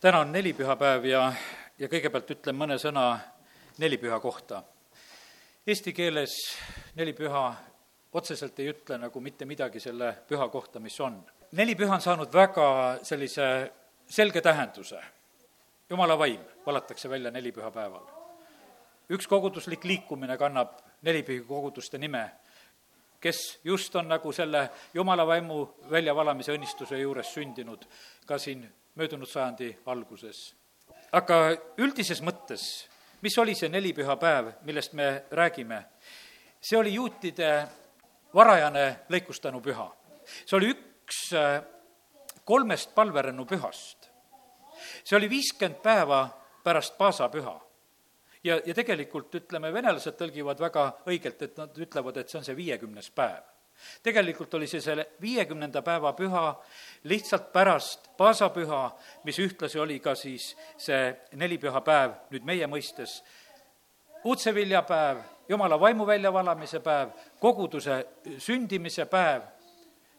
täna on nelipühapäev ja, ja kõigepealt ütlen mõne sõna nelipüha kohta. Eesti keeles nelipüha otseselt ei ütle nagu mitte midagi selle püha kohta, mis on. nelipüha on saanud väga sellise selge tähenduse. jumala vaim valatakse välja nelipühapäeval. üks koguduslik liikumine kannab nelipühi koguduste nime, kes just on nagu selle jumala vaimu väljavalamise õnnistuse juures sündinud ka siin möödunud sajandi alguses. aga üldises mõttes, mis oli see nelipühapäev, millest me räägime? see oli juutide varajane lõikustanu püha. see oli üks äh, kolmest palverännu pühast. see oli viiskümmend päeva pärast paasapüha. ja, ja tegelikult ütleme, venelased tõlgivad väga õigelt, et nad ütlevad, et see on see viiekümnes päev tegelikult oli see selle viiekümnenda päeva püha lihtsalt pärast paasapüha, mis ühtlasi oli ka siis see nelipühapäev nüüd meie mõistes, uudseviljapäev, jumala vaimu väljavalamise päev, koguduse sündimise päev,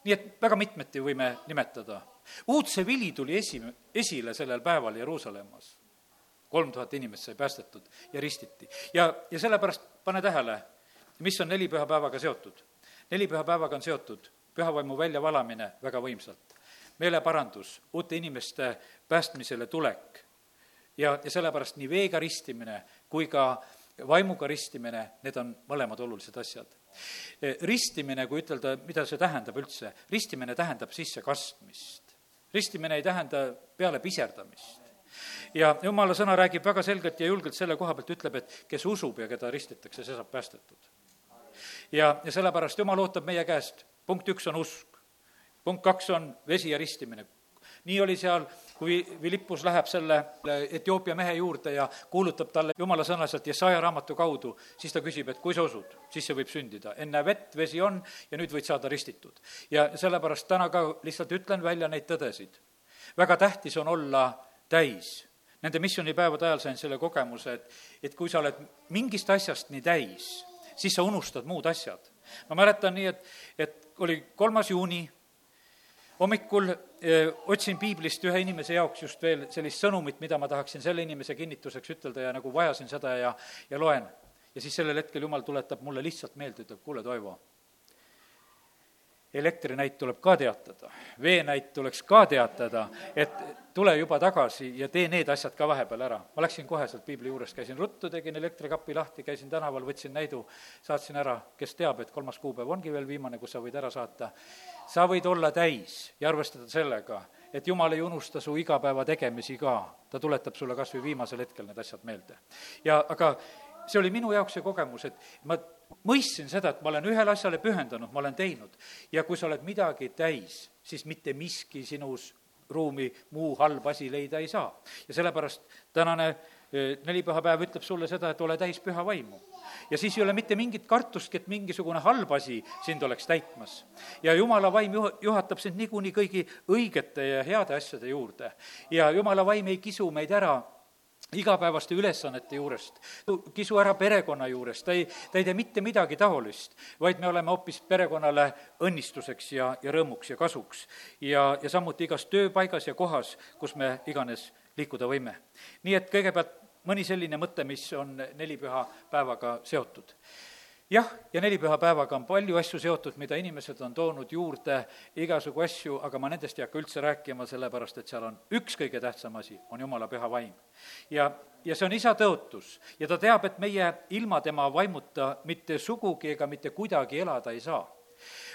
nii et väga mitmeti võime nimetada. uudse vili tuli esi, esile sellel päeval Jeruusalemmas. kolm tuhat inimest sai päästetud ja ristiti. ja, ja sellepärast pane tähele, mis on nelipühapäevaga seotud nelipühapäevaga on seotud pühavaimu väljavalamine väga võimsalt. meeleparandus, uute inimeste päästmisele tulek ja, ja sellepärast nii veega ristimine kui ka vaimuga ristimine, need on mõlemad olulised asjad. ristimine, kui ütelda, mida see tähendab üldse, ristimine tähendab sissekastmist. ristimine ei tähenda peale piserdamist ja jumala sõna räägib väga selgelt ja julgelt selle koha pealt, ütleb, et kes usub ja keda ristitakse, see saab päästetud ja, ja sellepärast Jumal ootab meie käest, punkt üks on usk, punkt kaks on vesi ja ristimine. nii oli seal, kui Philippus läheb selle Etioopia mehe juurde ja kuulutab talle jumala sõnaselt Jesaja raamatu kaudu, siis ta küsib, et kui sa usud, siis see võib sündida. enne vett, vesi on ja nüüd võid saada ristitud. ja sellepärast täna ka lihtsalt ütlen välja neid tõdesid. väga tähtis on olla täis nende missioonipäevade ajal sain selle kogemuse, et, et kui sa oled mingist asjast nii täis, siis sa unustad muud asjad. ma mäletan nii, et, et oli kolmas juuni, hommikul öö, otsin piiblist ühe inimese jaoks just veel sellist sõnumit, mida ma tahaksin selle inimese kinnituseks ütelda ja nagu vajasin seda ja, ja loen. ja siis sellel hetkel Jumal tuletab mulle lihtsalt meelde, ütleb, kuule, Toivo, elektrinäit tuleb ka teatada, veenäit tuleks ka teatada, et tule juba tagasi ja tee need asjad ka vahepeal ära. ma läksin kohe sealt piibli juurest, käisin ruttu, tegin elektrikapi lahti, käisin tänaval, võtsin näidu, saatsin ära, kes teab, et kolmas kuupäev ongi veel viimane, kus sa võid ära saata. sa võid olla täis ja arvestada sellega, et jumal ei unusta su igapäeva tegemisi ka, ta tuletab sulle kas või viimasel hetkel need asjad meelde. ja aga see oli minu jaoks see kogemus, et ma mõistsin seda, et ma olen ühele asjale pühendunud, ma olen teinud. ja kui sa oled midagi täis, siis mitte miski sinus ruumi muu halb asi leida ei saa. ja sellepärast tänane eh, nelipühapäev ütleb sulle seda, et ole täis püha vaimu. ja siis ei ole mitte mingit kartustki, et mingisugune halb asi sind oleks täitmas. ja jumala vaim juh-, juhatab sind niikuinii kõigi õigete ja heade asjade juurde. ja jumala vaim ei kisu meid ära igapäevaste ülesannete juurest, kisu ära perekonna juurest, ta ei, ta ei tee mitte midagi taolist, vaid me oleme hoopis perekonnale õnnistuseks ja, ja rõõmuks ja kasuks. ja, ja samuti igas tööpaigas ja kohas, kus me iganes liikuda võime. nii et kõigepealt mõni selline mõte, mis on nelipüha päevaga seotud jah, ja nelipühapäevaga on palju asju seotud, mida inimesed on toonud juurde, igasugu asju, aga ma nendest ei hakka üldse rääkima, sellepärast et seal on üks kõige tähtsam asi, on jumala püha vaim. ja, ja see on isa tõotus ja ta teab, et meie ilma tema vaimuta mitte sugugi ega mitte kuidagi elada ei saa.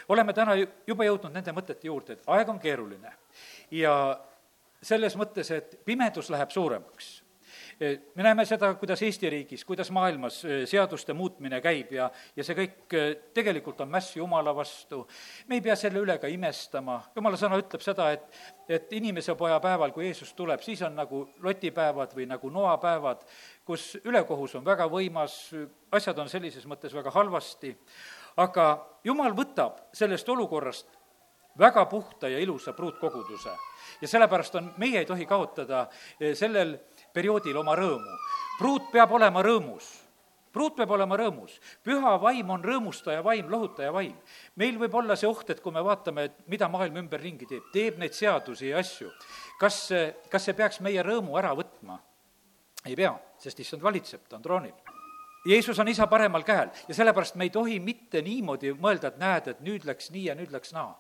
oleme täna juba jõudnud nende mõtete juurde, et aeg on keeruline ja selles mõttes, et pimedus läheb suuremaks me näeme seda, kuidas Eesti riigis, kuidas maailmas eh, seaduste muutmine käib ja, ja see kõik eh, tegelikult on mäss Jumala vastu. me ei pea selle üle ka imestama, Jumala sõna ütleb seda, et, et inimese poja päeval, kui Jeesus tuleb, siis on nagu lotipäevad või nagu noapäevad, kus ülekohus on väga võimas, asjad on sellises mõttes väga halvasti, aga Jumal võtab sellest olukorrast väga puhta ja ilusa pruutkoguduse. ja sellepärast on, meie ei tohi kaotada sellel perioodil oma rõõmu. pruut peab olema rõõmus pruut peab olema rõõmus. püha vaim on rõõmustaja vaim, lohutaja vaim. meil võib olla see oht, et kui me vaatame, et mida maailm ümberringi teeb, teeb neid seadusi ja asju, kas, kas see peaks meie rõõmu ära võtma? ei pea, sest issand valitseb, ta on troonil. Jeesus on isa paremal käel ja sellepärast me ei tohi mitte niimoodi mõelda, et näed, et nüüd läks nii ja nüüd läks naa.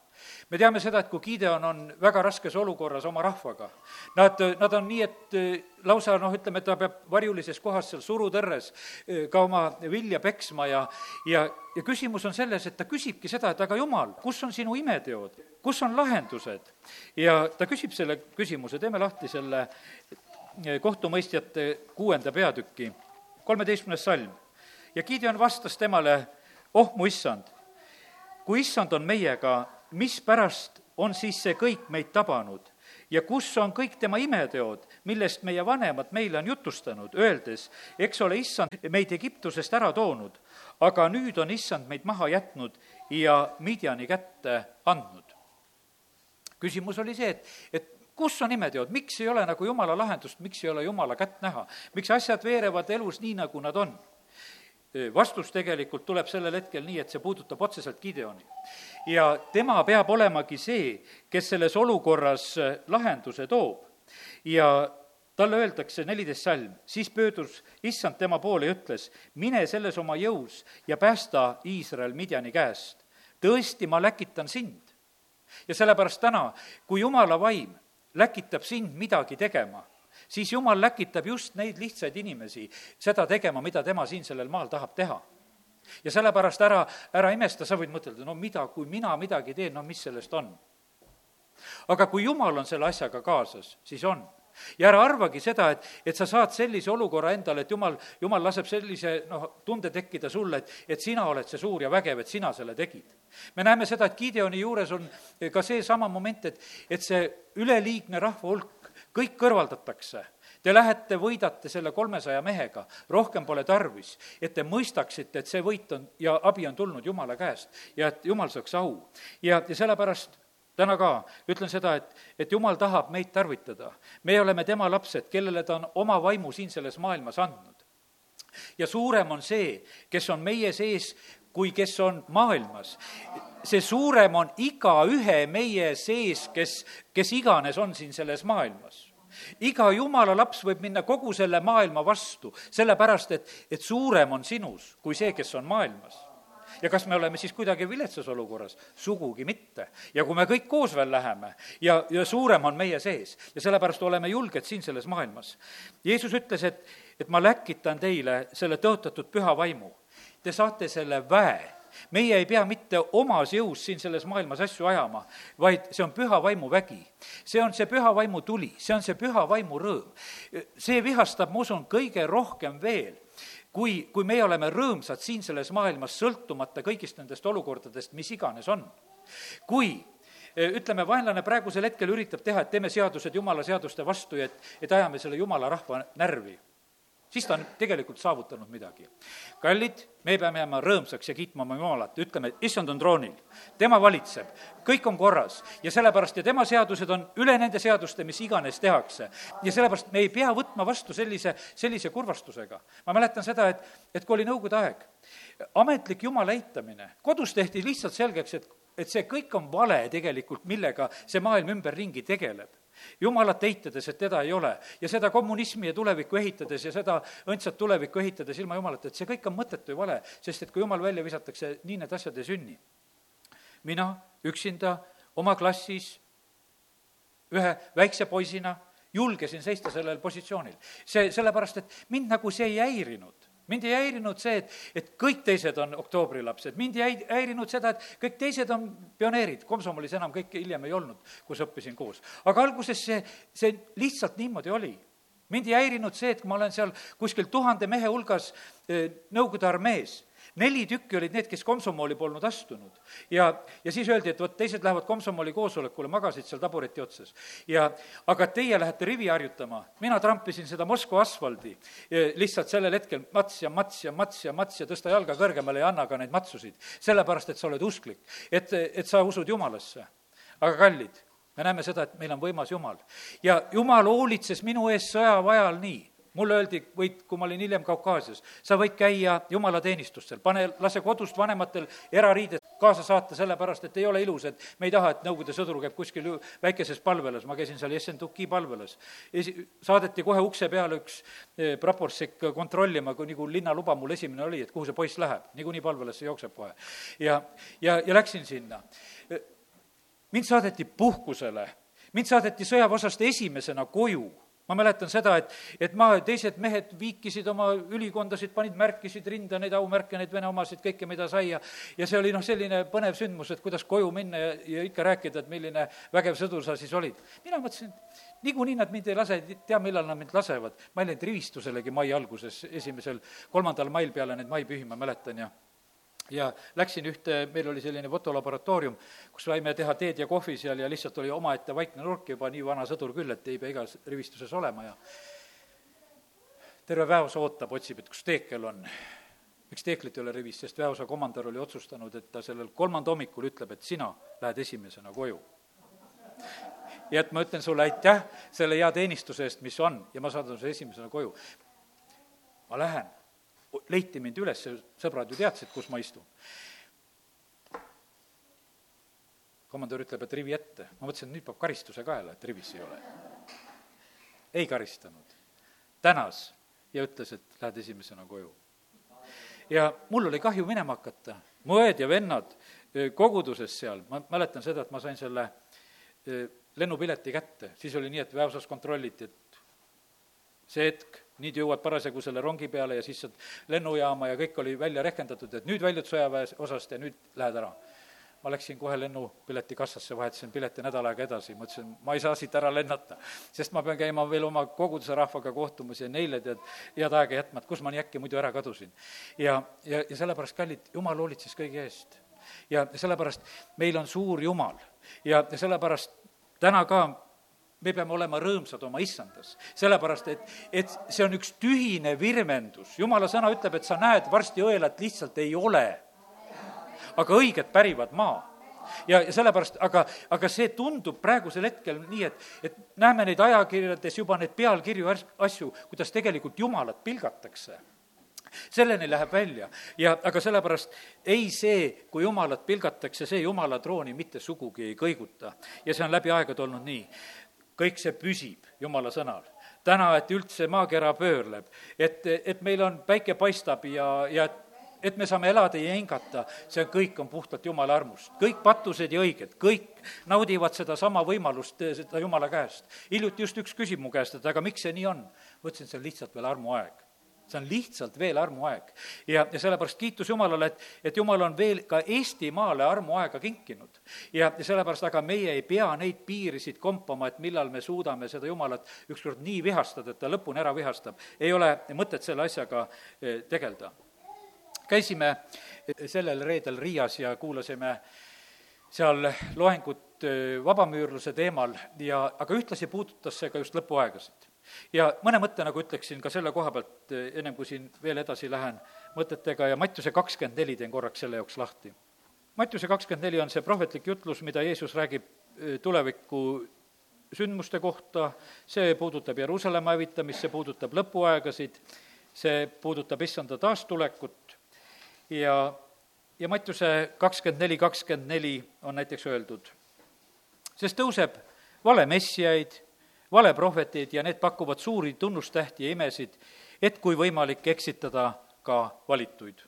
Me teame seda, et kui Gideon on väga raskes olukorras oma rahvaga, nad, nad on nii, et eh, lausa noh, ütleme, ta peab varjulises kohas seal surutõrres eh, ka oma vilja peksma ja, ja, ja küsimus on selles, et ta küsibki seda, et aga jumal, kus on sinu imeteod, kus on lahendused? ja ta küsib selle küsimuse, teeme lahti selle eh, kohtumõistjate kuuenda peatüki, kolmeteistkümnes salm. ja Gideon vastas temale, oh mu issand, kui issand on meiega, mispärast on siis see kõik meid tabanud ja kus on kõik tema imeteod, millest meie vanemad meile on jutustanud, öeldes, eks ole, issand meid Egiptusest ära toonud, aga nüüd on issand meid maha jätnud ja Midjani kätte andnud. küsimus oli see, et, et kus on imeteod, miks ei ole nagu jumala lahendust, miks ei ole jumala kätt näha, miks asjad veerevad elus nii, nagu nad on? vastus tegelikult tuleb sellel hetkel nii, et see puudutab otseselt Gideoni. ja tema peab olemagi see, kes selles olukorras äh, lahenduse toob. ja talle öeldakse, neliteist salm, siis pöördus issand tema poole ja ütles, mine selles oma jõus ja päästa Iisrael Midjani käest. tõesti, ma läkitan sind. ja sellepärast täna, kui jumala vaim läkitab sind midagi tegema. Siis jumal läkitab just neid lihtsaid inimesi seda tegema, mida tema siin sellel maal tahab teha. Ja sellepärast ära, ära imesta, sa võid mõtelda, no mida, kui mina midagi teen, no mis sellest on? aga kui jumal on selle asjaga kaasas, siis on ja ära arvagi seda, et, et sa saad sellise olukorra endale, et jumal, jumal laseb sellise noh, tunde tekkida sulle, et, et sina oled see suur ja vägev, et sina selle tegid. me näeme seda, et Gideoni juures on ka seesama moment, et, et see üleliigne rahva hulk kõik kõrvaldatakse. Te lähete, võidate selle kolmesaja mehega, rohkem pole tarvis, et te mõistaksite, et see võit on ja abi on tulnud Jumala käest ja et Jumal saaks au. ja, ja sellepärast täna ka ütlen seda, et, et Jumal tahab meid tarvitada. me oleme tema lapsed, kellele ta on oma vaimu siin selles maailmas andnud. ja suurem on see, kes on meie sees, kui kes on maailmas see suurem on igaühe meie sees, kes, kes iganes on siin selles maailmas iga jumala laps võib minna kogu selle maailma vastu, sellepärast et, et suurem on sinus kui see, kes on maailmas ja kas me oleme siis kuidagi viletsas olukorras? sugugi mitte. ja kui me kõik koos veel läheme ja, ja suurem on meie sees ja sellepärast oleme julged siin selles maailmas. Jeesus ütles, et, et ma läkitan teile selle tõotatud püha vaimu. Te saate selle väe meie ei pea mitte omas jõus siin selles maailmas asju ajama, vaid see on püha vaimu vägi. see on see püha vaimu tuli, see on see püha vaimu rõõm. see vihastab, ma usun, kõige rohkem veel kui, kui meie oleme rõõmsad siin selles maailmas, sõltumata kõigist nendest olukordadest, mis iganes on. kui ütleme, vaenlane praegusel hetkel üritab teha, et teeme seadused jumala seaduste vastu ja et, et ajame selle jumala rahva närvi siis ta on tegelikult saavutanud midagi. kallid, me peame jääma rõõmsaks ja kiitma oma Jumalat, ütleme, issand on troonil, tema valitseb, kõik on korras ja sellepärast, ja tema seadused on üle nende seaduste, mis iganes tehakse. ja sellepärast me ei pea võtma vastu sellise, sellise kurvastusega. ma mäletan seda, et, et kui oli Nõukogude aeg, ametlik jumala eitamine, kodus tehti lihtsalt selgeks, et, et see kõik on vale tegelikult, millega see maailm ümberringi tegeleb jumalat eitades, et teda ei ole, ja seda kommunismi ja tulevikku ehitades ja seda õndsat tulevikku ehitades ilma jumalata, et see kõik on mõttetu ja vale, sest et kui jumal välja visatakse, nii need asjad ei sünni. mina üksinda oma klassis ühe väikse poisina julgesin seista sellel positsioonil. see, sellepärast, et mind nagu see ei häirinud mind ei häirinud see, et, et kõik teised on oktoobrilapsed, mind ei häirinud seda, et kõik teised on pioneerid, komsomolis enam kõike hiljem ei olnud, kus õppisin koos. aga alguses see, see lihtsalt niimoodi oli. mind ei häirinud see, et kui ma olen seal kuskil tuhande mehe hulgas eh, Nõukogude armees neli tükki olid need, kes komsomoli polnud astunud. ja, ja siis öeldi, et vot teised lähevad komsomoli koosolekule, magasid seal tabureti otsas. ja aga teie lähete rivi harjutama, mina trampisin seda Moskva asfaldi lihtsalt sellel hetkel mats ja mats ja mats ja mats ja tõsta jalga kõrgemale ja anna ka neid matsusid. sellepärast, et sa oled usklik, et, et sa usud Jumalasse. aga kallid, me näeme seda, et meil on võimas Jumal. ja Jumal hoolitses minu eest sõjava ajal nii, mulle öeldi, võid, kui ma olin hiljem Kaukaasias, sa võid käia jumalateenistustel, pane, lase kodust vanematel erariided kaasa saata, sellepärast et ei ole ilus, et me ei taha, et Nõukogude sõdur käib kuskil väikeses palvelas, ma käisin seal Jessentuki palvelas. esi-, saadeti kohe ukse peale üks eh, praporsik kontrollima, kui nagu linnaluba mul esimene oli, et kuhu see poiss läheb, niikuinii palvelasse jookseb kohe. ja, ja, ja läksin sinna. mind saadeti puhkusele, mind saadeti sõjaväeosast esimesena koju ma mäletan seda, et, et ma, teised mehed viikisid oma ülikondasid, panid, märkisid rinda neid aumärke, neid vene omasid, kõike, mida sai ja ja see oli noh, selline põnev sündmus, et kuidas koju minna ja, ja ikka rääkida, et milline vägev sõdur sa siis olid. mina mõtlesin, niikuinii nad mind ei lase, tea, millal nad mind lasevad. ma läinud rivistuselegi mai alguses, esimesel, kolmandal mail peale neid maipühi, ma mäletan ja ja läksin ühte, meil oli selline fotolaboratoorium, kus saime teha teed ja kohvi seal ja lihtsalt oli omaette vaikne nurk juba, nii vana sõdur küll, et ei pea igas rivistuses olema ja terve väeosa ootab, otsib, et kus Teekel on. miks Teeklit ei ole rivis, sest väeosa komandör oli otsustanud, et ta sellel kolmanda hommikul ütleb, et sina lähed esimesena koju. ja et ma ütlen sulle aitäh selle hea teenistuse eest, mis on, ja ma saadan su esimesena koju. ma lähen leiti mind üles, sõbrad ju teadsid, kus ma istun. komandör ütleb, et rivi ette. ma mõtlesin, et nüüd peab karistuse kaela, et rivis ei ole. ei karistanud. tänas ja ütles, et lähed esimesena koju. ja mul oli kahju minema hakata. mu õed ja vennad koguduses seal, ma mäletan seda, et ma sain selle lennupileti kätte, siis oli nii, et väeosas kontrolliti, et see hetk nüüd jõuad parasjagu selle rongi peale ja siis saad lennujaama ja kõik oli välja rehkendatud, et nüüd väljud sõjaväe osast ja nüüd lähed ära. ma läksin kohe lennupileti kassasse, vahetasin pileti nädal aega edasi, mõtlesin, ma ei saa siit ära lennata, sest ma pean käima veel oma koguduse rahvaga kohtumas ja neile tead head aega jätma, et kus ma nii äkki muidu ära kadusin. ja, ja, ja sellepärast, kallid, jumal hoolitses kõigi eest. ja sellepärast meil on suur Jumal ja sellepärast täna ka me peame olema rõõmsad oma issandas, sellepärast et, et see on üks tühine virvendus. jumala sõna ütleb, et sa näed, varsti õelat lihtsalt ei ole. aga õiged pärivad maa ja, ja sellepärast, aga, aga see tundub praegusel hetkel nii, et, et näeme neid ajakirjades juba neid pealkirju asju, kuidas tegelikult Jumalat pilgatakse selleni läheb välja ja aga sellepärast ei see, kui Jumalat pilgatakse, see Jumala trooni mitte sugugi ei kõiguta. ja see on läbi aegade olnud nii kõik see püsib Jumala sõnal. täna, et üldse maakera pöörleb, et, et meil on, päike paistab ja, ja et et me saame elada ja hingata, see kõik on puhtalt Jumala armust. kõik patused ja õiged, kõik naudivad sedasama võimalust, seda Jumala käest. hiljuti just üks küsib mu käest, et aga miks see nii on? ma ütlesin, see on lihtsalt veel armuaeg see on lihtsalt veel armuaeg. ja, ja sellepärast kiitus Jumalale, et, et Jumal on veel ka Eestimaale armuaega kinkinud. ja, ja sellepärast aga meie ei pea neid piirisid kompama, et millal me suudame seda Jumalat ükskord nii vihastada, et ta lõpuni ära vihastab. ei ole mõtet selle asjaga eh, tegeleda. käisime eh, sellel reedel Riias ja kuulasime seal loengut eh, vabamüürluse teemal ja, aga ühtlasi puudutas see ka just lõpuaegasid ja mõne mõtte nagu ütleksin ka selle koha pealt, eh, ennem kui siin veel edasi lähen mõtetega ja Mattiuse kakskümmend neli teen korraks selle jaoks lahti. Mattiuse kakskümmend neli on see prohvetlik jutlus, mida Jeesus räägib eh, tuleviku sündmuste kohta, see puudutab Jeruusalemma hävitamist, see puudutab lõpuaegasid, see puudutab issanda taastulekut. Ja, ja Mattiuse kakskümmend neli, kakskümmend neli on näiteks öeldud, sest tõuseb vale messiaid valeprohvetid ja need pakuvad suuri tunnustähti ja imesid, et kui võimalik, eksitada ka valituid.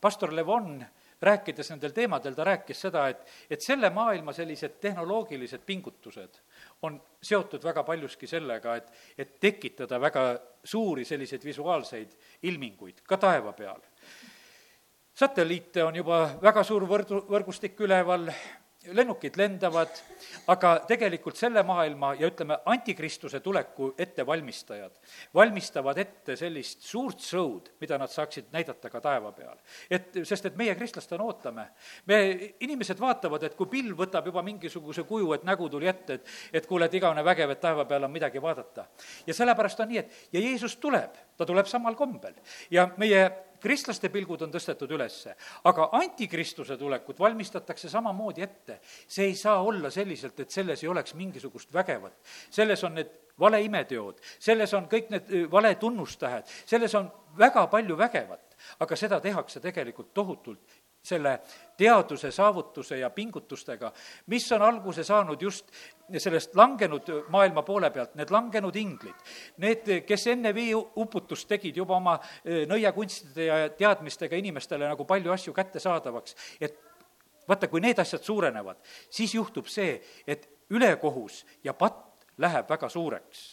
pastor Levon, rääkides nendel teemadel, ta rääkis seda, et, et selle maailma sellised tehnoloogilised pingutused on seotud väga paljuski sellega, et, et tekitada väga suuri selliseid visuaalseid ilminguid ka taeva peal satelliite on juba väga suur võrdu, võrgustik üleval, lennukid lendavad, aga tegelikult selle maailma ja ütleme, antikristuse tuleku ettevalmistajad valmistavad ette sellist suurt show'd, mida nad saaksid näidata ka taeva peal. et, sest et meie kristlastena ootame. me, inimesed vaatavad, et kui pilv võtab juba mingisuguse kuju, et nägu tuli ette, et et kuule, et igavene vägev, et taeva peal on midagi vaadata. ja sellepärast on nii, et ja Jeesus tuleb, ta tuleb samal kombel. ja meie kristlaste pilgud on tõstetud ülesse, aga antikristuse tulekut valmistatakse samamoodi ette. see ei saa olla selliselt, et selles ei oleks mingisugust vägevat. selles on need valeimeteod, selles on kõik need vale tunnustähed, selles on väga palju vägevat, aga seda tehakse tegelikult tohutult selle teaduse saavutuse ja pingutustega, mis on alguse saanud just sellest langenud maailma poole pealt, need langenud inglid, need, kes enne veeuputust tegid juba oma nõiakunstide ja teadmistega inimestele nagu palju asju kättesaadavaks, et vaata, kui need asjad suurenevad, siis juhtub see, et ülekohus ja patt läheb väga suureks.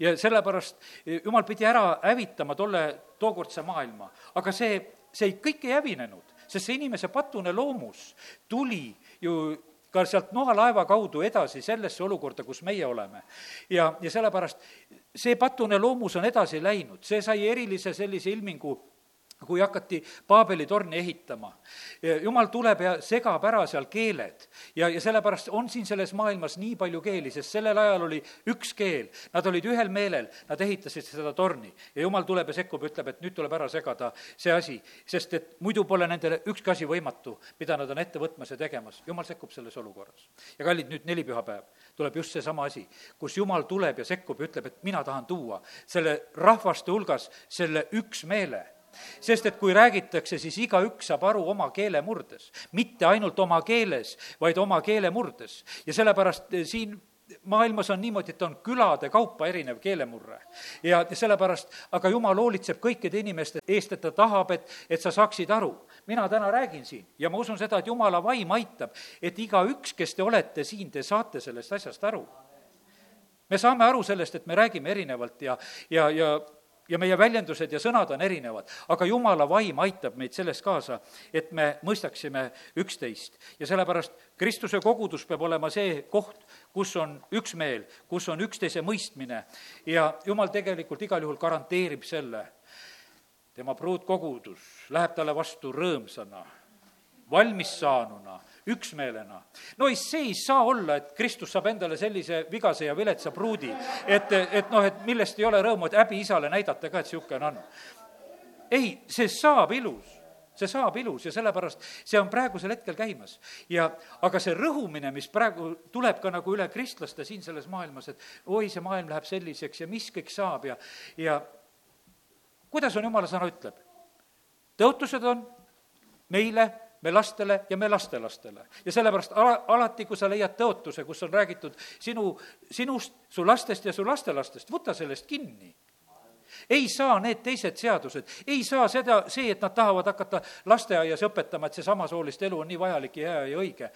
Ja sellepärast jumal pidi ära hävitama tolle, tookordse maailma, aga see, see kõik ei hävinenud, sest see inimese patune loomus tuli ju ka sealt noalaeva kaudu edasi sellesse olukorda, kus meie oleme. ja, ja sellepärast see patune loomus on edasi läinud, see sai erilise sellise ilmingu kui hakati Paabeli torni ehitama. jumal tuleb ja segab ära seal keeled. Ja, ja sellepärast on siin selles maailmas nii palju keeli, sest sellel ajal oli üks keel, nad olid ühel meelel, nad ehitasid seda torni. Ja jumal tuleb ja sekkub ütleb, et nüüd tuleb ära segada see asi, sest et muidu pole nendele ükski asi võimatu, mida nad on ette võtmas ja tegemas, jumal sekkub selles olukorras. ja kallid, nüüd nelipühapäev tuleb just seesama asi, kus jumal tuleb ja sekkub ja ütleb, et mina tahan tuua selle rahvaste hulgas selle üksmeele sest et kui räägitakse, siis igaüks saab aru oma keele murdes. mitte ainult oma keeles, vaid oma keele murdes. ja sellepärast eh, siin maailmas on niimoodi, et on külade kaupa erinev keelemurre. ja sellepärast, aga jumal hoolitseb kõikide inimeste eest, et ta tahab, et, et sa saaksid aru. mina täna räägin siin ja ma usun seda, et jumala vaim aitab, et igaüks, kes te olete siin, te saate sellest asjast aru me saame aru sellest, et me räägime erinevalt ja, ja, ja ja meie väljendused ja sõnad on erinevad, aga jumala vaim aitab meid selles kaasa, et me mõistaksime üksteist. ja sellepärast Kristuse kogudus peab olema see koht, kus on üksmeel, kus on üksteise mõistmine ja jumal tegelikult igal juhul garanteerib selle. tema pruutkogudus läheb talle vastu rõõmsana, valmis saanuna üksmeelena. no ei, see ei saa olla, et Kristus saab endale sellise vigase ja viletsa pruudi, et, et noh, et millest ei ole rõõmu, et häbi isale näidata ka, et niisugune on. ei, see saab ilus see saab ilus ja sellepärast see on praegusel hetkel käimas. ja aga see rõhumine, mis praegu tuleb ka nagu üle kristlaste siin selles maailmas, et oi, see maailm läheb selliseks ja mis kõik saab ja, ja kuidas on jumala sõna ütleb? tõotused on meile me lastele ja me lastelastele. ja sellepärast ala, alati, kui sa leiad tõotuse, kus on räägitud sinu, sinust, su lastest ja su lastelastest, võta sellest kinni ei saa need teised seadused, ei saa seda, see, et nad tahavad hakata lasteaias õpetama, et see samasooliste elu on nii vajalik ja hea ja õige.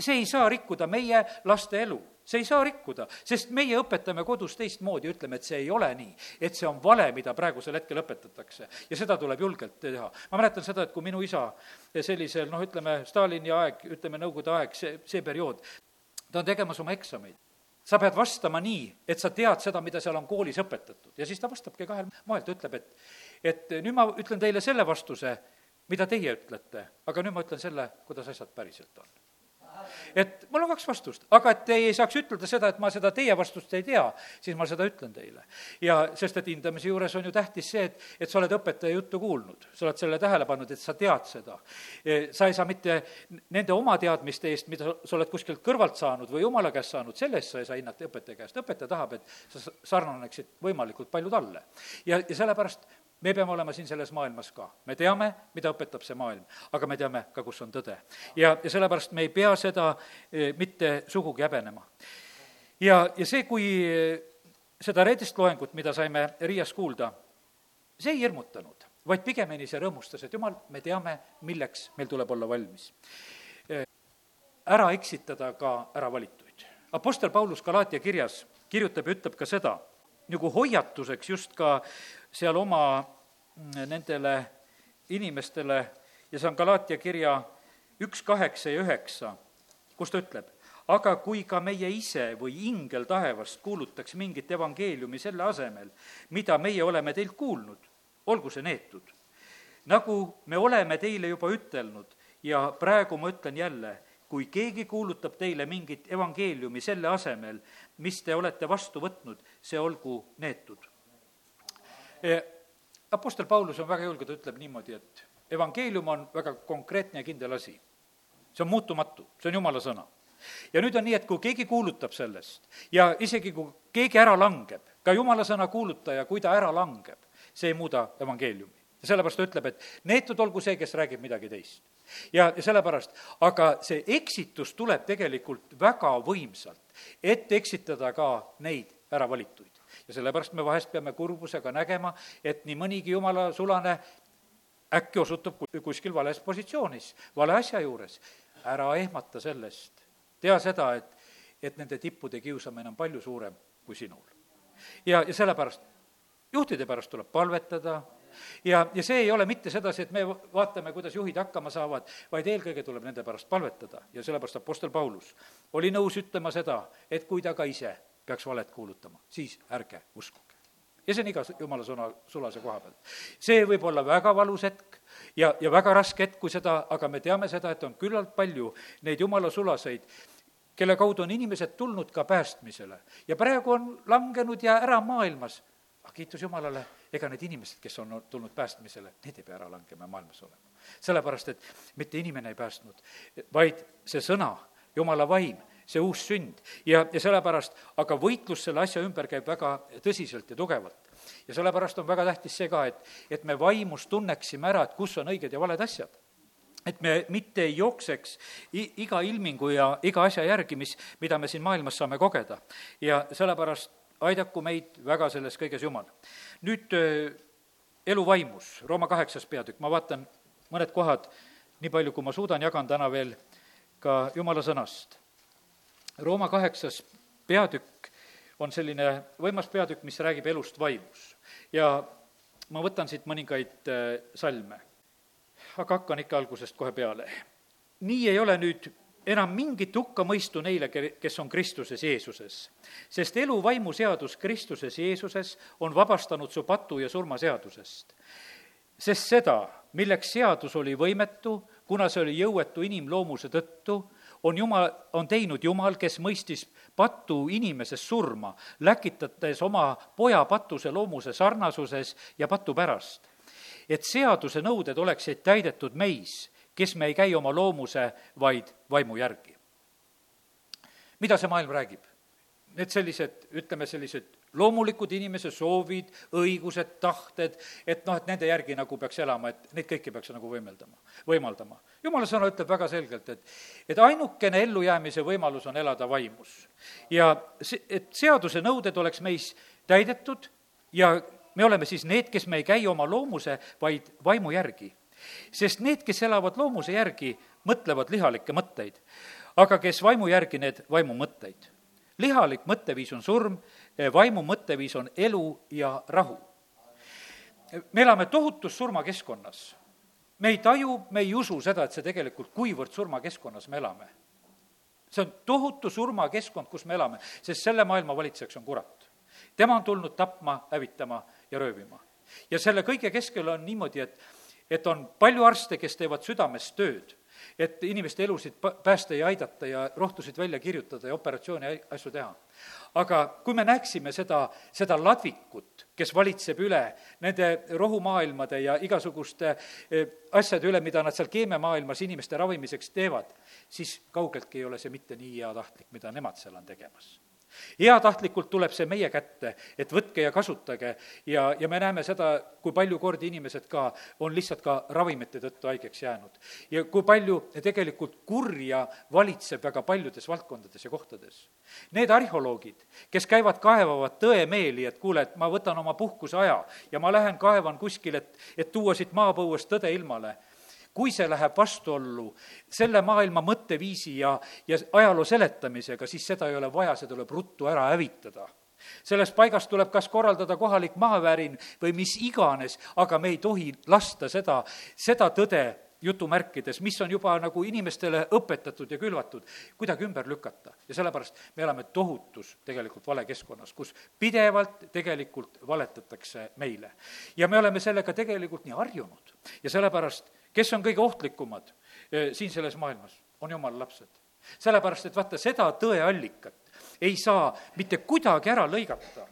see ei saa rikkuda meie laste elu see ei saa rikkuda, sest meie õpetame kodus teistmoodi, ütleme, et see ei ole nii. et see on vale, mida praegusel hetkel õpetatakse ja seda tuleb julgelt teha. ma mäletan seda, et kui minu isa sellisel noh, ütleme, Stalini aeg, ütleme, Nõukogude aeg, see, see periood, ta on tegemas oma eksameid sa pead vastama nii, et sa tead seda, mida seal on koolis õpetatud ja siis ta vastabki kahel moel, ta ütleb, et et nüüd ma ütlen teile selle vastuse, mida teie ütlete, aga nüüd ma ütlen selle, kuidas asjad päriselt on et mul on kaks vastust, aga et ei saaks ütelda seda, et ma seda teie vastust ei tea, siis ma seda ütlen teile. ja sest, et hindamise juures on ju tähtis see, et, et sa oled õpetaja juttu kuulnud, sa oled selle tähele pannud, et sa tead seda. E, sa ei saa mitte nende oma teadmiste eest, mida sa oled kuskilt kõrvalt saanud või jumala käest saanud, selle eest sa ei saa hinnata õpetaja käest, õpetaja tahab, et sa sarnaneksid võimalikult palju talle. ja, ja sellepärast me peame olema siin selles maailmas ka. me teame, mida õpetab see maailm, aga me teame ka, kus on tõde. ja, ja sellepärast me ei pea seda eh, mitte sugugi häbenema. ja, ja see, kui eh, seda reedest loengut, mida saime Riias kuulda, see ei hirmutanud, vaid pigemini see rõõmustas, et jumal, me teame, milleks meil tuleb olla valmis. Eh, ära eksitada ka äravalituid. Apostel Paulus Galaatia kirjas kirjutab ja ütleb ka seda, nagu hoiatuseks just ka seal oma mm, nendele inimestele ja see on Galaatia kirja üks, kaheksa ja üheksa, kus ta ütleb, aga kui ka meie ise või ingel taevast kuulutaks mingit evangeeliumi selle asemel, mida meie oleme teilt kuulnud, olgu see neetud. nagu me oleme teile juba ütelnud ja praegu ma ütlen jälle, kui keegi kuulutab teile mingit evangeeliumi selle asemel, mis te olete vastu võtnud, see olgu neetud Apostel Paulus on väga julge, ta ütleb niimoodi, et evangeelium on väga konkreetne ja kindel asi. see on muutumatu, see on jumala sõna. ja nüüd on nii, et kui keegi kuulutab sellest ja isegi kui keegi ära langeb, ka jumala sõna kuulutaja, kui ta ära langeb, see ei muuda evangeeliumi. ja sellepärast ta ütleb, et neetud olgu see, kes räägib midagi teist. Ja, sellepärast, aga see eksitus tuleb tegelikult väga võimsalt, et eksitada ka neid äravalituid ja sellepärast me vahest peame kurbusega nägema, et nii mõnigi jumala sulane äkki osutub kuskil vales positsioonis, vale asja juures. ära ehmata sellest. tea seda, et, et nende tippude kiusamine on palju suurem kui sinul. ja, ja sellepärast juhtide pärast tuleb palvetada ja, ja see ei ole mitte sedasi, et me vaatame, kuidas juhid hakkama saavad, vaid eelkõige tuleb nende pärast palvetada ja sellepärast Apostel Paulus oli nõus ütlema seda, et kui ta ka ise peaks valet kuulutama, siis ärge uskuge. ja see on iga jumala sõna, sulase koha pealt. see võib olla väga valus hetk ja, ja väga raske hetk, kui seda, aga me teame seda, et on küllalt palju neid jumala sulaseid, kelle kaudu on inimesed tulnud ka päästmisele ja praegu on langenud ja ära maailmas. Aga kiitus Jumalale, ega need inimesed, kes on tulnud päästmisele, need ei pea ära langema ja maailmas olema. sellepärast, et mitte inimene ei päästnud, vaid see sõna, Jumala vaim see uus sünd ja, ja sellepärast, aga võitlus selle asja ümber käib väga tõsiselt ja tugevalt. ja sellepärast on väga tähtis see ka, et, et me vaimus tunneksime ära, et kus on õiged ja valed asjad et me mitte ei jookseks iga ilmingu ja iga asja järgi, mis, mida me siin maailmas saame kogeda. ja sellepärast aidaku meid väga selles kõiges Jumal. nüüd elu vaimus, Rooma kaheksas peatükk, ma vaatan mõned kohad, nii palju, kui ma suudan, jagan täna veel ka Jumala sõnast. Rooma kaheksas peatükk on selline võimas peatükk, mis räägib elust vaimus. ja ma võtan siit mõningaid äh, salme, aga hakkan ikka algusest kohe peale. nii ei ole nüüd enam mingit hukkamõistu neile, kes on Kristuses Jeesuses. sest elu vaimuseadus Kristuses Jeesuses on vabastanud su patu ja surma seadusest. sest seda, milleks seadus oli võimetu, kuna see oli jõuetu inimloomuse tõttu, on Jumal, on teinud Jumal, kes mõistis patu inimeses surma, läkitades oma poja patuse loomuse sarnasuses ja patu pärast. et seaduse nõuded oleksid täidetud meis, kes me ei käi oma loomuse, vaid vaimu järgi. mida see maailm räägib? Need sellised, ütleme, sellised loomulikud inimese soovid, õigused, tahted, et noh, et nende järgi nagu peaks elama, et neid kõiki peaks nagu võimeldama, võimaldama. jumala sõna ütleb väga selgelt, et, et ainukene ellujäämise võimalus on elada vaimus. ja see, et seaduse nõuded oleks meis täidetud ja me oleme siis need, kes me ei käi oma loomuse, vaid vaimu järgi. Sest need, kes elavad loomuse järgi, mõtlevad lihalikke mõtteid, aga kes vaimu järgi, need vaimu mõtteid lihalik mõtteviis on surm, vaimu mõtteviis on elu ja rahu. me elame tohutus surmakeskkonnas. me ei taju, me ei usu seda, et see tegelikult, kuivõrd surmakeskkonnas me elame. see on tohutu surmakeskkond, kus me elame, sest selle maailma valitsejaks on kurat. tema on tulnud tapma, hävitama ja röövima. ja selle kõige keskel on niimoodi, et, et on palju arste, kes teevad südamest tööd et inimeste elusid päästa ja aidata ja rohtusid välja kirjutada ja operatsioone ja asju teha. aga kui me näeksime seda, seda ladvikut, kes valitseb üle nende rohumaailmade ja igasuguste eh, asjade üle, mida nad seal keemiamaailmas inimeste ravimiseks teevad, siis kaugeltki ei ole see mitte nii heatahtlik, mida nemad seal on tegemas heatahtlikult tuleb see meie kätte, et võtke ja kasutage ja, ja me näeme seda, kui palju kordi inimesed ka on lihtsalt ka ravimite tõttu haigeks jäänud. ja kui palju tegelikult kurja valitseb väga paljudes valdkondades ja kohtades. Need arheoloogid, kes käivad, kaevavad tõemeeli, et kuule, et ma võtan oma puhkuse aja ja ma lähen kaevan kuskil, et, et tuua siit maapõuest tõde ilmale kui see läheb vastuollu selle maailma mõtteviisi ja, ja ajaloo seletamisega, siis seda ei ole vaja, see tuleb ruttu ära hävitada sellest paigast tuleb kas korraldada kohalik maavärin või mis iganes, aga me ei tohi lasta seda, seda tõde jutumärkides, mis on juba nagu inimestele õpetatud ja külvatud, kuidagi ümber lükata. ja sellepärast me elame tohutus tegelikult valekeskkonnas, kus pidevalt tegelikult valetatakse meile. ja me oleme sellega tegelikult nii harjunud ja sellepärast kes on kõige ohtlikumad eh, siin selles maailmas, on jumala lapsed. sellepärast, et vaata, seda tõeallikat ei saa mitte kuidagi ära lõigata.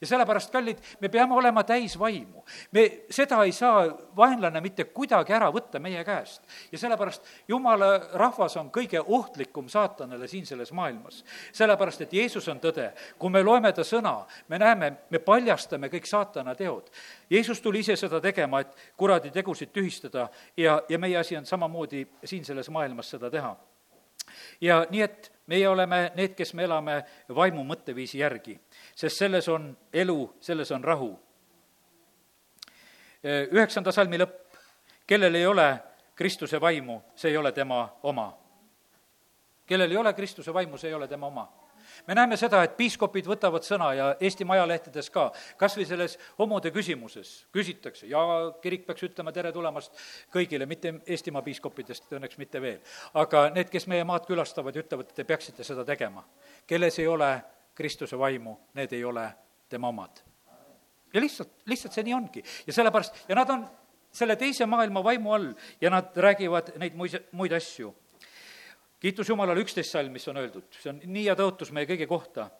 Ja sellepärast, kallid, me peame olema täis vaimu. me, seda ei saa vaenlane mitte kuidagi ära võtta meie käest. ja sellepärast jumala rahvas on kõige ohtlikum saatanale siin selles maailmas. sellepärast, et Jeesus on tõde. kui me loeme ta sõna, me näeme, me paljastame kõik saatana teod. Jeesus tuli ise seda tegema, et kuradi tegusid tühistada ja, ja meie asi on samamoodi siin selles maailmas seda teha. ja nii, et meie oleme need, kes me elame vaimu mõtteviisi järgi, sest selles on elu, selles on rahu. üheksanda salmi lõpp, kellel ei ole Kristuse vaimu, see ei ole tema oma. kellel ei ole Kristuse vaimu, see ei ole tema oma me näeme seda, et piiskopid võtavad sõna ja Eesti majalehtedes ka, kas või selles homode küsimuses küsitakse ja kirik peaks ütlema tere tulemast kõigile, mitte Eestimaa piiskopidest õnneks mitte veel. aga need, kes meie maad külastavad ja ütlevad, et te peaksite seda tegema. kelles ei ole Kristuse vaimu, need ei ole tema omad. ja lihtsalt, lihtsalt see nii ongi. ja sellepärast, ja nad on selle teise maailma vaimu all ja nad räägivad neid muid, muid asju kiitus Jumalale, üksteist salm, mis on öeldud, see on nii hea tõotus meie kõigi kohta.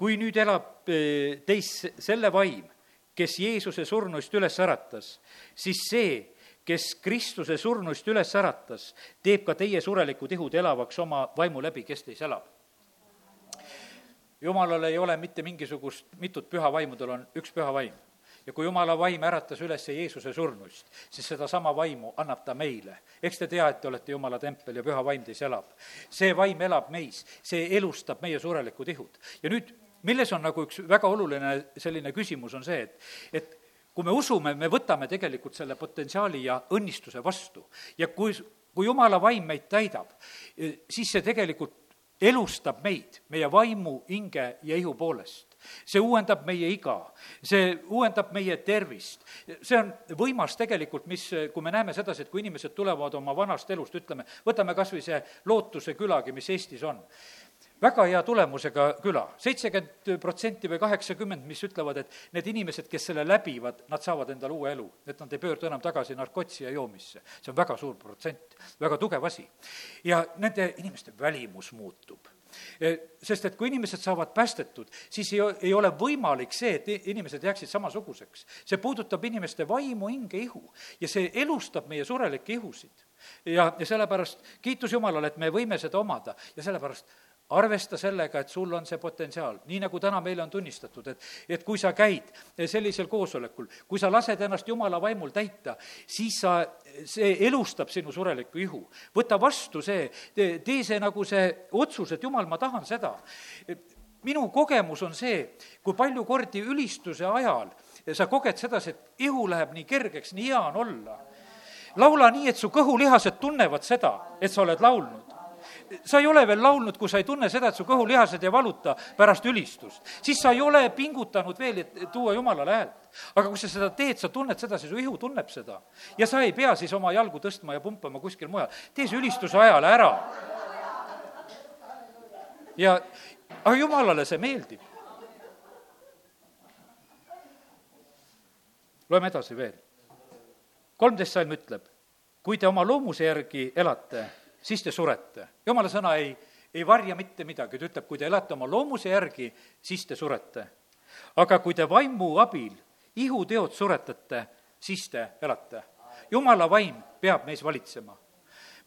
kui nüüd elab eh, teis selle vaim, kes Jeesuse surnuist üles äratas, siis see, kes Kristuse surnuist üles äratas, teeb ka teie surelikud ihud elavaks oma vaimu läbi, kes teis elab. Jumalal ei ole mitte mingisugust mitut püha vaimu, tal on üks püha vaim ja kui jumala vaim äratas üles Jeesuse surnuist, siis sedasama vaimu annab ta meile. eks te tea, et te olete jumala tempel ja püha vaim teis elab. see vaim elab meis, see elustab meie surelikud ihud. ja nüüd, milles on nagu üks väga oluline selline küsimus, on see, et, et kui me usume, me võtame tegelikult selle potentsiaali ja õnnistuse vastu ja kui, kui jumala vaim meid täidab, siis see tegelikult elustab meid, meie vaimu, hinge ja ihu poolest see uuendab meie iga, see uuendab meie tervist. see on võimas tegelikult, mis, kui me näeme sedasi, et kui inimesed tulevad oma vanast elust, ütleme, võtame kas või see Lootuse külagi, mis Eestis on väga hea tulemusega küla, seitsekümmend protsenti või kaheksakümmend, mis ütlevad, et need inimesed, kes selle läbivad, nad saavad endale uue elu, et nad ei pöördu enam tagasi narkotsi ja joomisse. see on väga suur protsent, väga tugev asi. ja nende inimeste välimus muutub Eh, sest et kui inimesed saavad päästetud, siis ei, ei ole võimalik see, et inimesed jääksid samasuguseks. see puudutab inimeste vaimu, hinge, ihu ja see elustab meie surelikke ihusid. ja, ja sellepärast kiitus Jumalale, et me võime seda omada ja sellepärast arvesta sellega, et sul on see potentsiaal, nii nagu täna meile on tunnistatud, et, et kui sa käid sellisel koosolekul, kui sa lased ennast Jumala vaimul täita, siis sa, see elustab sinu surelikku ihu. võta vastu see, tee see nagu see otsus, et Jumal, ma tahan seda. minu kogemus on see, kui palju kordi ülistuse ajal sa koged sedasi, et ihu läheb nii kergeks, nii hea on olla. laula nii, et su kõhulihased tunnevad seda, et sa oled laulnud sa ei ole veel laulnud, kui sa ei tunne seda, et su kõhulihased ei valuta pärast ülistust. siis sa ei ole pingutanud veel, et tuua Jumalale häält. aga kui sa seda teed, sa tunned sedasi, su ihu tunneb seda. ja sa ei pea siis oma jalgu tõstma ja pumpama kuskil mujal. tee see ülistuse ajal ära. ja, aga Jumalale see meeldib. loeme edasi veel. kolmteist salm ütleb, kui te oma loomuse järgi elate siis te surete. jumala sõna ei, ei varja mitte midagi, ta ütleb, kui te elate oma loomuse järgi, siis te surete. aga kui te vaimu abil ihuteod suretate, siis te elate. jumala vaim peab meis valitsema.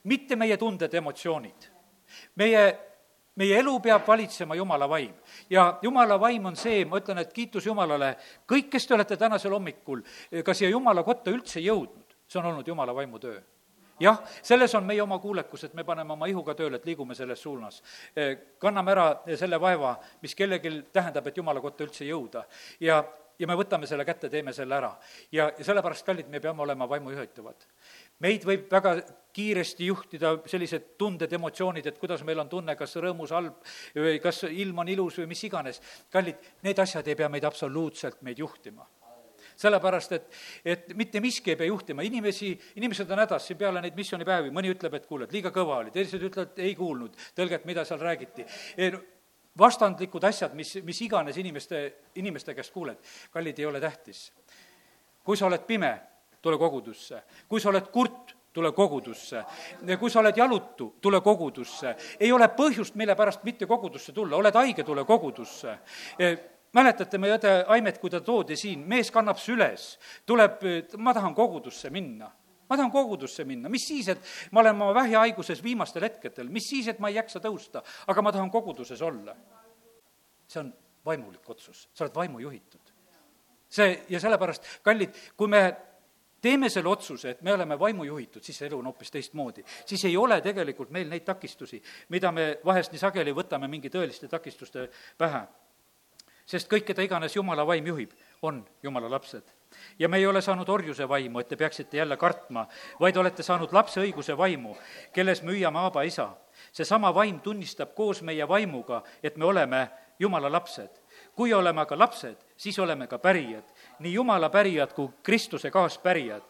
mitte meie tunded, emotsioonid. meie meie elu peab valitsema Jumala vaim. ja Jumala vaim on see, ma ütlen, et kiitus Jumalale, kõik, kes te olete tänasel hommikul ka siia Jumala kotta üldse jõudnud, see on olnud Jumala vaimu töö jah, selles on meie oma kuulekus, et me paneme oma ihuga tööle, et liigume selles suunas. Eh, kanname ära selle vaeva, mis kellelgi tähendab, et jumala kotta üldse jõuda. ja, ja me võtame selle kätte, teeme selle ära. ja, ja sellepärast, kallid, me peame olema vaimujuhitavad. meid võib väga kiiresti juhtida sellised tunded, emotsioonid, et kuidas meil on tunne, kas rõõmus, halb või kas ilm on ilus või mis iganes. kallid, need asjad ei pea meid absoluutselt meid juhtima sellepärast et, et mitte miski ei pea juhtima, inimesi, inimesed on hädas siin peale neid missioonipäevi, mõni ütleb, et kuule, et liiga kõva oli, teised ütlevad, ei kuulnud. Tõlget, mida seal räägiti. Vastandlikud asjad, mis, mis iganes inimeste, inimeste käest kuuled, kallid, ei ole tähtis. kui sa oled pime, tule kogudusse, kui sa oled kurt, tule kogudusse. kui sa oled jalutu, tule kogudusse. ei ole põhjust, mille pärast mitte kogudusse tulla, oled haige, tule kogudusse mäletate meie õde Aimet, kui ta toodi siin, mees kannab süles, tuleb, ma tahan kogudusse minna ma tahan kogudusse minna, mis siis, et ma olen oma vähihaiguses viimastel hetkedel, mis siis, et ma ei jaksa tõusta, aga ma tahan koguduses olla. see on vaimulik otsus, sa oled vaimu juhitud. see, ja sellepärast, kallid, kui me teeme selle otsuse, et me oleme vaimu juhitud, siis elu on hoopis teistmoodi. siis ei ole tegelikult meil neid takistusi, mida me vahest nii sageli võtame mingi tõeliste takistuste pähe. Sest kõik, keda iganes Jumala vaim juhib, on Jumala lapsed. ja me ei ole saanud orjuse vaimu, et te peaksite jälle kartma, vaid olete saanud lapse õiguse vaimu, kelles me hüüame Aaba isa. seesama vaim tunnistab koos meie vaimuga, et me oleme Jumala lapsed. kui oleme aga lapsed, siis oleme ka pärijad, nii Jumala pärijad kui Kristuse kaaspärijad.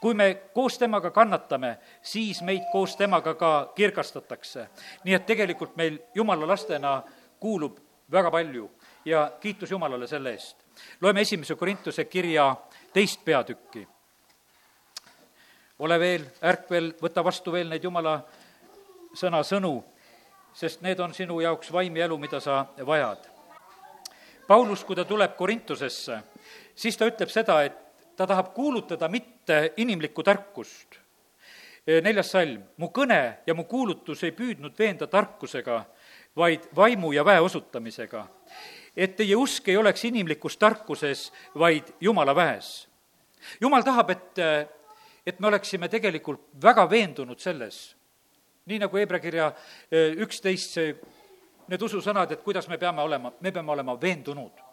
kui me koos temaga kannatame, siis meid koos temaga ka kirgastatakse. nii et tegelikult meil Jumala lastena kuulub väga palju ja kiitus Jumalale selle eest. loeme esimese Korintuse kirja teist peatükki. ole veel ärkvel, võta vastu veel neid Jumala sõna sõnu sest need on sinu jaoks vaim ja elu, mida sa vajad. Paulus, kui ta tuleb Korintusesse, siis ta ütleb seda, et ta tahab kuulutada mitte inimlikku tarkust. neljas salm, mu kõne ja mu kuulutus ei püüdnud veenda tarkusega, vaid vaimu ja väe osutamisega. Et teie usk ei oleks inimlikus tarkuses, vaid Jumala väes. Jumal tahab, et, et me oleksime tegelikult väga veendunud selles, nii nagu Hebra kirja eh, üksteist, need ususõnad, et kuidas me peame olema, me peame olema veendunud.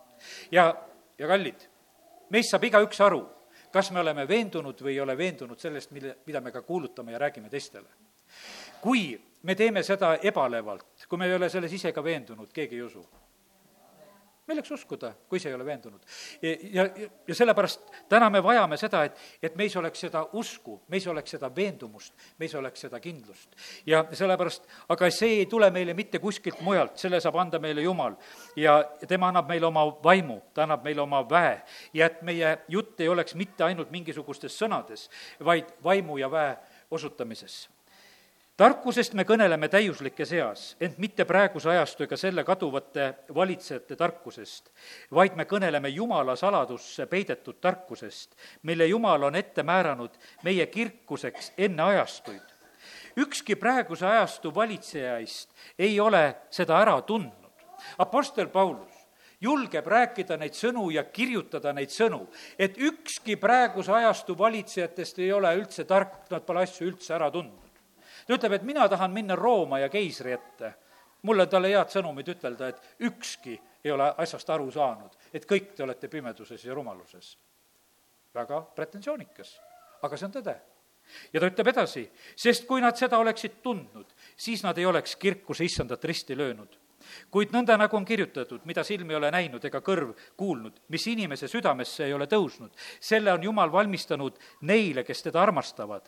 ja, ja kallid, meist saab igaüks aru, kas me oleme veendunud või ei ole veendunud sellest, mille, mida me ka kuulutame ja räägime teistele. kui me teeme seda ebalevalt, kui me ei ole selles ise ka veendunud, keegi ei usu milleks uskuda, kui ise ei ole veendunud? ja, ja, ja sellepärast täna me vajame seda, et, et meis oleks seda usku, meis oleks seda veendumust, meis oleks seda kindlust. ja sellepärast, aga see ei tule meile mitte kuskilt mujalt, selle saab anda meile Jumal. ja tema annab meile oma vaimu, ta annab meile oma väe ja et meie jutt ei oleks mitte ainult mingisugustes sõnades, vaid vaimu ja väe osutamises tarkusest me kõneleme täiuslikes eas, ent mitte praeguse ajastu ega selle kaduvate valitsejate tarkusest, vaid me kõneleme Jumala saladusse peidetud tarkusest, mille Jumal on ette määranud meie kirkuseks enne ajastuid. ükski praeguse ajastu valitsejaist ei ole seda ära tundnud. Apostel Paulus julgeb rääkida neid sõnu ja kirjutada neid sõnu, et ükski praeguse ajastu valitsejatest ei ole üldse tark, nad pole asju üldse ära tundnud ta ütleb, et mina tahan minna Rooma ja keisri ette. mulle talle head sõnumit ütelda, et ükski ei ole asjast aru saanud, et kõik te olete pimeduses ja rumaluses. väga pretensioonikas, aga see on tõde ja ta ütleb edasi, sest kui nad seda oleksid tundnud, siis nad ei oleks kirkuse issandat risti löönud. kuid nõnda, nagu on kirjutatud, mida silm ei ole näinud ega kõrv kuulnud, mis inimese südamesse ei ole tõusnud, selle on Jumal valmistanud neile, kes teda armastavad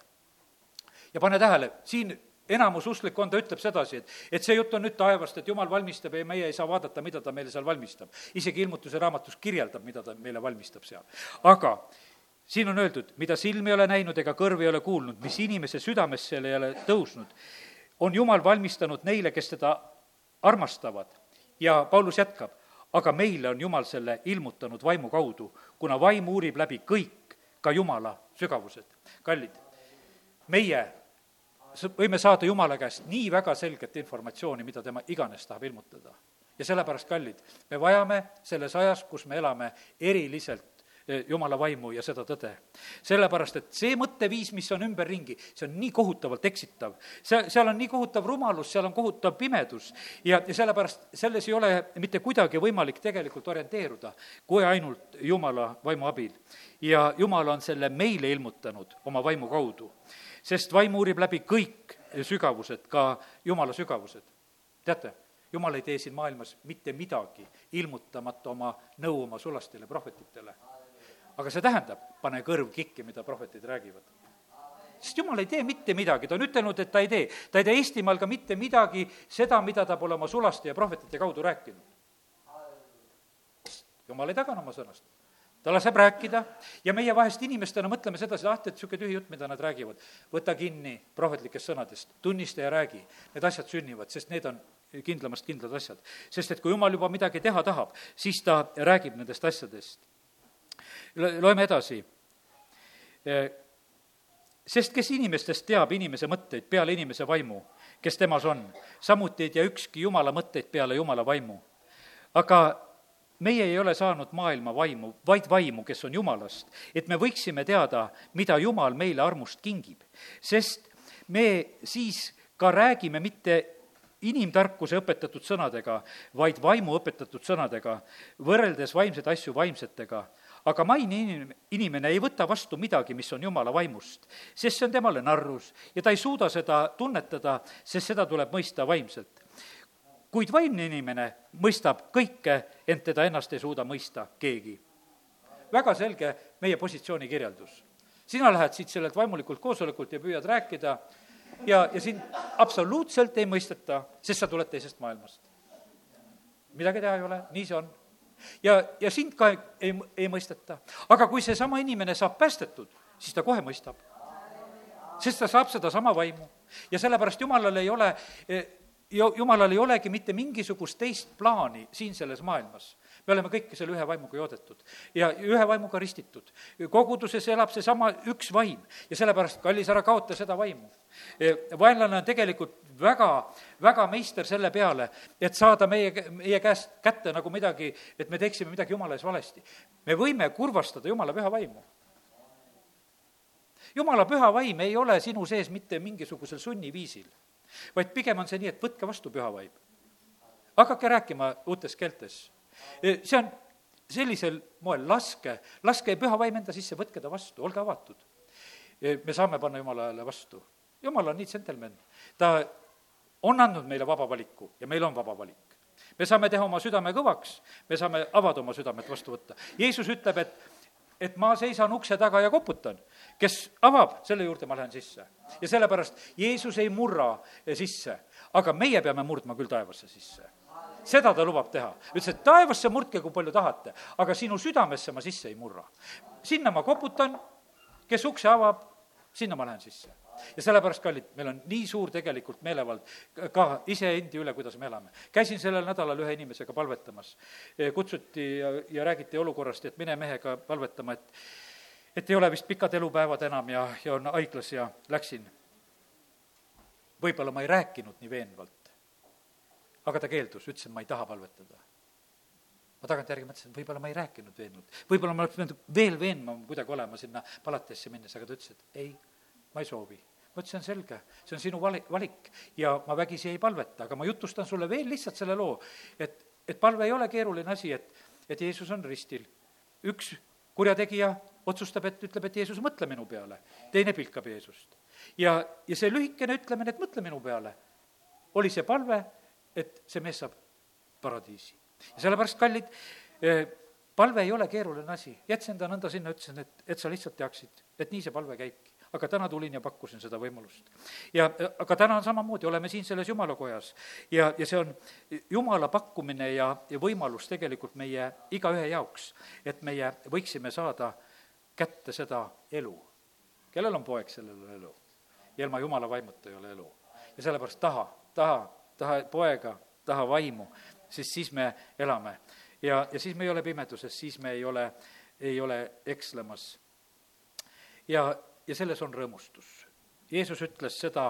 ja pane tähele, siin enamus usklikkonda ütleb sedasi, et, et see jutt on nüüd taevast, et jumal valmistab ja meie ei saa vaadata, mida ta meile seal valmistab. isegi ilmutuse raamatus kirjeldab, mida ta meile valmistab seal. aga siin on öeldud, mida silm ei ole näinud ega kõrv ei ole kuulnud, mis inimese südamesse ei ole tõusnud, on Jumal valmistanud neile, kes teda armastavad. ja Paulus jätkab, aga meile on Jumal selle ilmutanud vaimu kaudu, kuna vaim uurib läbi kõik, ka Jumala sügavused. kallid, meie võime saada Jumala käest nii väga selget informatsiooni, mida tema iganes tahab ilmutada. ja sellepärast, kallid, me vajame selles ajas, kus me elame, eriliselt eh, Jumala vaimu ja seda tõde. sellepärast, et see mõtteviis, mis on ümberringi, see on nii kohutavalt eksitav. see, seal on nii kohutav rumalus, seal on kohutav pimedus ja, ja sellepärast selles ei ole mitte kuidagi võimalik tegelikult orienteeruda, kui ainult Jumala vaimu abil. ja Jumal on selle meile ilmutanud oma vaimu kaudu sest vaim uurib läbi kõik sügavused, ka Jumala sügavused. teate, Jumal ei tee siin maailmas mitte midagi, ilmutamata oma nõu oma sulastele prohvetitele. aga see tähendab, pane kõrv kikki, mida prohvetid räägivad sest jumal ei tee mitte midagi, ta on ütelnud, et ta ei tee. ta ei tee Eestimaal ka mitte midagi seda, mida ta pole oma sulaste ja prohvetite kaudu rääkinud. jumal ei tagane oma sõnast ta laseb rääkida ja meie vahest inimestena mõtleme sedasi, ah, et niisugune tühi jutt, mida nad räägivad. võta kinni prohvetlikest sõnadest, tunnista ja räägi. Need asjad sünnivad, sest need on kindlamast kindlad asjad. sest et kui jumal juba midagi teha tahab, siis ta räägib nendest asjadest. loeme edasi sest kes inimestest teab inimese mõtteid peale inimese vaimu, kes temas on, samuti ei tea ükski Jumala mõtteid peale Jumala vaimu. aga meie ei ole saanud maailma vaimu, vaid vaimu, kes on Jumalast, et me võiksime teada, mida Jumal meile armust kingib. sest me siis ka räägime mitte inimtarkuse õpetatud sõnadega, vaid vaimu õpetatud sõnadega, võrreldes vaimseid asju vaimsetega aga maine inim-, inimene ei võta vastu midagi, mis on jumala vaimust, sest see on temale narrus ja ta ei suuda seda tunnetada, sest seda tuleb mõista vaimselt. Kuid vaimne inimene mõistab kõike, ent teda ennast ei suuda mõista keegi. väga selge meie positsiooni kirjeldus. sina lähed siit sellelt vaimulikult koosolekult ja püüad rääkida ja, ja sind absoluutselt ei mõisteta, sest sa tuled teisest maailmast. midagi teha ei ole, nii see on ja, ja sind ka ei, ei, ei mõisteta. aga kui seesama inimene saab päästetud, siis ta kohe mõistab. sest ta saab sedasama vaimu. ja sellepärast Jumalal ei ole, eh, Jumalal ei olegi mitte mingisugust teist plaani siin selles maailmas me oleme kõik selle ühe vaimuga joodetud ja ühe vaimuga ristitud. koguduses elab seesama üks vaim ja sellepärast, kallis, ära kaota seda vaimu. Eh, vaenlane on tegelikult väga, väga meister selle peale, et saada meie, meie käest kätte nagu midagi, et me teeksime midagi jumala ees valesti. me võime kurvastada jumala püha vaimu jumala püha vaim ei ole sinu sees mitte mingisugusel sunniviisil, vaid pigem on see nii, et võtke vastu püha vaim. hakake rääkima uutes keeltes. E, see on sellisel moel, laske, laske püha vaim enda sisse, võtke ta vastu, olge avatud. E, me saame panna Jumalale vastu. Jumal on nii džentelmen, ta on andnud meile vaba valiku ja meil on vaba valik. me saame teha oma südame kõvaks, me saame avada oma südamet vastu võtta. Jeesus ütleb, et, et ma seisan ukse taga ja koputan. Kes avab, selle juurde ma lähen sisse. ja sellepärast Jeesus ei murra sisse, aga meie peame murdma küll taevasse sisse seda ta lubab teha. ütles, et taevasse murdke, kui palju tahate, aga sinu südamesse ma sisse ei murra. sinna ma koputan, kes ukse avab, sinna ma lähen sisse ja sellepärast, kallid, meil on nii suur tegelikult meelevald ka iseendi üle, kuidas me elame. käisin sellel nädalal ühe inimesega palvetamas, kutsuti ja, ja räägiti olukorrast, et mine mehega palvetama, et et ei ole vist pikad elupäevad enam ja, ja on haiglas ja läksin. võib-olla ma ei rääkinud nii veenvalt, aga ta keeldus, ütles, et ma ei taha palvetada ma tagantjärgi mõtlesin, et võib-olla ma ei rääkinud veenvalt, võib-olla ma oleks pidanud veel veenvam kuidagi olema sinna palatisse minnes, aga ta ütles, et ei ma ei soovi. ma ütlesin, selge, see on sinu vali-, valik ja ma vägisi ei palveta, aga ma jutustan sulle veel lihtsalt selle loo, et, et palve ei ole keeruline asi, et, et Jeesus on ristil. üks kurjategija otsustab, et ütleb, et Jeesus, mõtle minu peale, teine pilkab Jeesust. ja, ja see lühikene ütlemine, et mõtle minu peale, oli see palve, et see mees saab paradiisi. ja sellepärast, kallid, eh, palve ei ole keeruline asi, jätsin ta nõnda sinna, ütlesin, et, et sa lihtsalt teaksid, et nii see palve käibki aga täna tulin ja pakkusin seda võimalust. ja aga täna on samamoodi, oleme siin selles jumalakojas ja, ja see on jumala pakkumine ja, ja võimalus tegelikult meie igaühe jaoks, et meie võiksime saada kätte seda elu. kellel on poeg, sellel on elu. ja ilma jumala vaimuta ei ole elu. ja sellepärast taha, taha, taha poega, taha vaimu, sest siis me elame. ja, ja siis me ei ole pimeduses, siis me ei ole, ei ole ekslemas. ja ja selles on rõõmustus. Jeesus ütles seda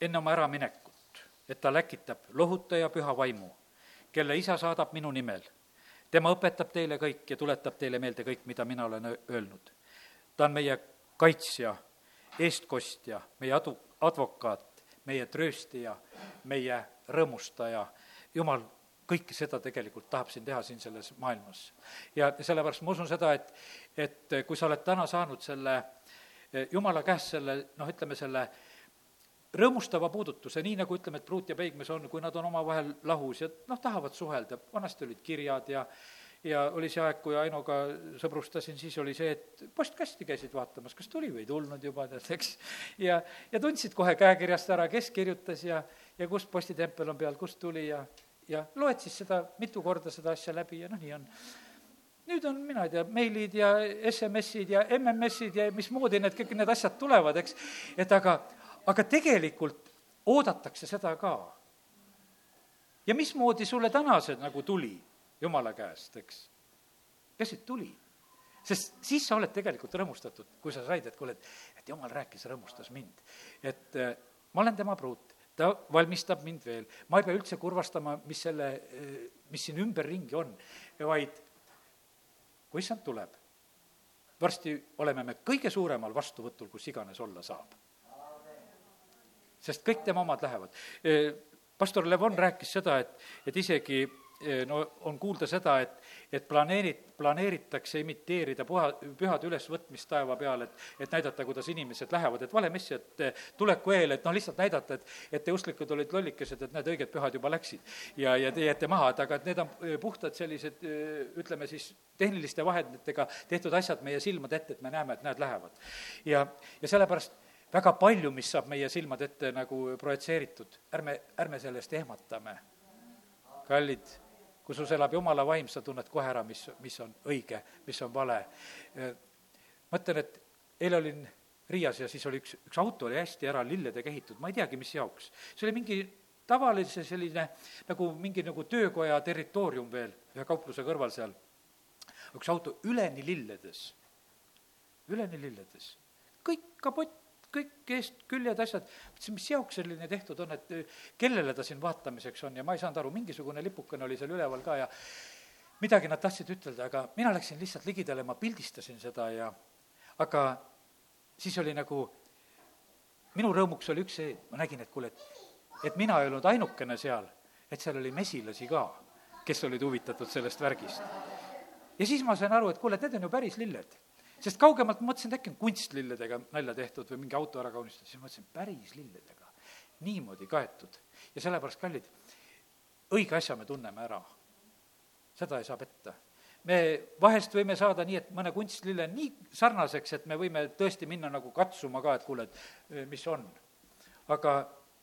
enne oma äraminekut, et ta läkitab lohutaja püha vaimu, kelle isa saadab minu nimel. Tema õpetab teile kõik ja tuletab teile meelde kõik, mida mina olen öelnud. ta on meie kaitsja, eestkostja, meie adu, advokaat, meie trööstija, meie rõõmustaja, jumal kõike seda tegelikult tahab siin teha siin selles maailmas. ja sellepärast ma usun seda, et, et kui sa oled täna saanud selle eh, jumala käest selle, noh, ütleme selle rõõmustava puudutuse, nii nagu ütleme, et pruut ja peigmees on, kui nad on omavahel lahus ja noh, tahavad suhelda, vanasti olid kirjad ja ja oli see aeg, kui Ainoga sõbrustasin, siis oli see, et postkasti käisid vaatamas, kas tuli või ei tulnud juba, tead, eks. ja, ja tundsid kohe käekirjast ära, kes kirjutas ja, ja kust postitempel on peal, kust tuli ja ja loed siis seda mitu korda, seda asja läbi ja noh, nii on. nüüd on, mina ei tea, meilid ja SMS-id ja MMS-id ja mismoodi need, kõik need asjad tulevad, eks, et aga, aga tegelikult oodatakse seda ka. ja mismoodi sulle täna see nagu tuli Jumala käest, eks? peaasi, et tuli sest siis sa oled tegelikult rõõmustatud, kui sa said, et kuule, et, et jumal rääkis, rõõmustas mind. et äh, ma olen tema pruut, ta valmistab mind veel, ma ei pea üldse kurvastama, mis selle, äh, mis siin ümberringi on, vaid kui issand tuleb, varsti oleme me kõige suuremal vastuvõtul, kus iganes olla saab. Sest kõik tema omad lähevad. pastor Levon rääkis seda, et, et isegi no on kuulda seda, et, et planeerid, planeeritakse imiteerida puha, pühade ülesvõtmist taeva peal, et, et näidata, kuidas inimesed lähevad, et valemessijate tuleku eel, et noh, lihtsalt näidata, et, et te usklikud olid lollikesed, et need õiged pühad juba läksid. ja, ja te jääte maha, et aga et need on puhtad sellised, ütleme siis, tehniliste vahenditega tehtud asjad meie silmade ette, et me näeme, et näed, lähevad. ja, ja sellepärast väga palju, mis saab meie silmade ette nagu projitseeritud, ärme, ärme sellest ehmatame. kallid kui sus elab jumala vaim, sa tunned kohe ära, mis, mis on õige, mis on vale. mõtlen, et eile olin Riias ja siis oli üks, üks auto oli hästi ära lilledega ehitatud, ma ei teagi, mis jaoks. see oli mingi tavalise selline nagu mingi nagu töökoja territoorium veel ühe kaupluse kõrval seal. üks auto üleni lilledes, üleni lilledes, kõik kapott kõik eest, küljed, asjad, mõtlesin, mis jaoks selline tehtud on, et kellele ta siin vaatamiseks on? Ja ma ei saanud aru, mingisugune lipukene oli seal üleval ka ja midagi nad tahtsid ütelda, aga mina läksin lihtsalt ligidale, ma pildistasin seda ja aga siis oli nagu, minu rõõmuks oli üks see, ma nägin, et kuule, et, et mina ei olnud ainukene seal, et seal oli mesilasi ka, kes olid huvitatud sellest värgist. ja siis ma sain aru, et kuule, et need on ju päris lilled sest kaugemalt ma mõtlesin, et äkki on kunstlilledega nalja tehtud või mingi auto ära kaunistatud, siis mõtlesin, päris lilledega, niimoodi kaetud. ja sellepärast, kallid, õige asja me tunneme ära. seda ei saa petta. me vahest võime saada nii, et mõne kunstlille on nii sarnaseks, et me võime tõesti minna nagu katsuma ka, et kuule, et eh, mis on. aga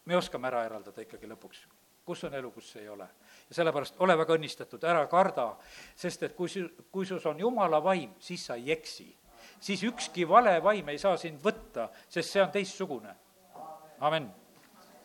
me oskame ära eraldada ikkagi lõpuks, kus on elu, kus ei ole. ja sellepärast ole väga õnnistatud, ära karda, sest et kui su, kui sus on jumala vaim, siis sa ei eksi siis ükski vale vaim ei saa sind võtta, sest see on teistsugune. amin